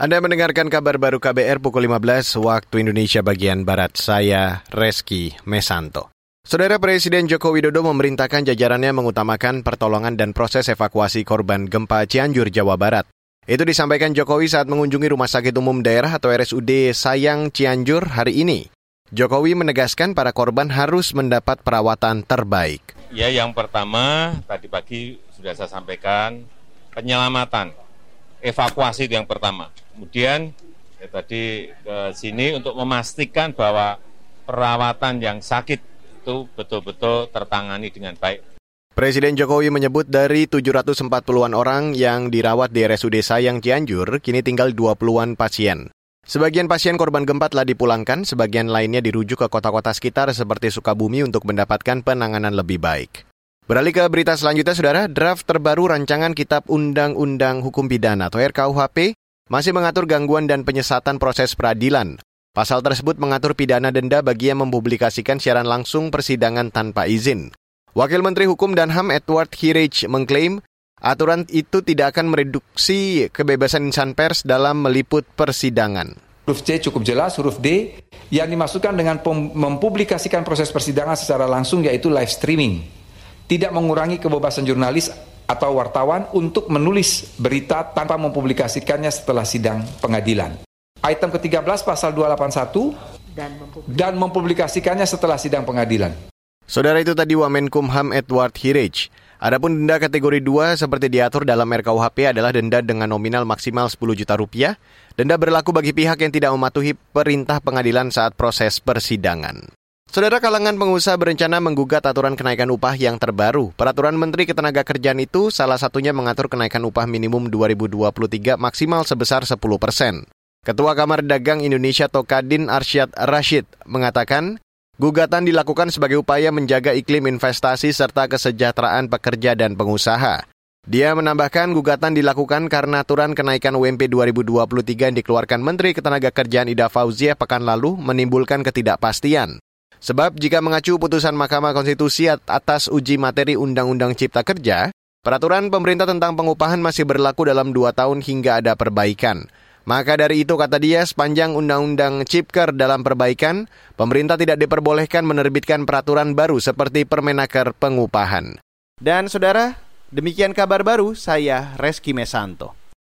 Anda mendengarkan kabar baru KBR pukul 15 waktu Indonesia bagian Barat. Saya Reski Mesanto. Saudara Presiden Joko Widodo memerintahkan jajarannya mengutamakan pertolongan dan proses evakuasi korban gempa Cianjur, Jawa Barat. Itu disampaikan Jokowi saat mengunjungi Rumah Sakit Umum Daerah atau RSUD Sayang Cianjur hari ini. Jokowi menegaskan para korban harus mendapat perawatan terbaik. Ya, yang pertama tadi pagi sudah saya sampaikan penyelamatan, evakuasi itu yang pertama kemudian ya tadi ke sini untuk memastikan bahwa perawatan yang sakit itu betul-betul tertangani dengan baik. Presiden Jokowi menyebut dari 740-an orang yang dirawat di RSUD Sayang Cianjur, kini tinggal 20-an pasien. Sebagian pasien korban gempa telah dipulangkan, sebagian lainnya dirujuk ke kota-kota sekitar seperti Sukabumi untuk mendapatkan penanganan lebih baik. Beralih ke berita selanjutnya, Saudara, draft terbaru rancangan Kitab Undang-Undang Hukum Pidana atau RKUHP masih mengatur gangguan dan penyesatan proses peradilan. Pasal tersebut mengatur pidana denda bagi yang mempublikasikan siaran langsung persidangan tanpa izin. Wakil Menteri Hukum dan HAM Edward Hirage mengklaim aturan itu tidak akan mereduksi kebebasan insan pers dalam meliput persidangan. Huruf C cukup jelas, huruf D yang dimasukkan dengan mempublikasikan proses persidangan secara langsung yaitu live streaming. Tidak mengurangi kebebasan jurnalis atau wartawan untuk menulis berita tanpa mempublikasikannya setelah sidang pengadilan. Item ke-13 pasal 281 dan, dan mempublikasikannya setelah sidang pengadilan. Saudara itu tadi Wamenkumham Edward Hirage. Adapun denda kategori 2 seperti diatur dalam RKUHP adalah denda dengan nominal maksimal 10 juta rupiah. Denda berlaku bagi pihak yang tidak mematuhi perintah pengadilan saat proses persidangan. Saudara kalangan pengusaha berencana menggugat aturan kenaikan upah yang terbaru. Peraturan Menteri Ketenagakerjaan itu salah satunya mengatur kenaikan upah minimum 2023 maksimal sebesar 10 persen. Ketua Kamar Dagang Indonesia Tokadin Arsyad Rashid mengatakan, gugatan dilakukan sebagai upaya menjaga iklim investasi serta kesejahteraan pekerja dan pengusaha. Dia menambahkan gugatan dilakukan karena aturan kenaikan UMP 2023 yang dikeluarkan Menteri Ketenagakerjaan Ida Fauzia pekan lalu menimbulkan ketidakpastian. Sebab jika mengacu putusan Mahkamah Konstitusi atas uji materi Undang-Undang Cipta Kerja, peraturan pemerintah tentang pengupahan masih berlaku dalam dua tahun hingga ada perbaikan. Maka dari itu kata dia sepanjang Undang-Undang Cipker dalam perbaikan, pemerintah tidak diperbolehkan menerbitkan peraturan baru seperti Permenaker pengupahan. Dan saudara, demikian kabar baru saya Reski Mesanto.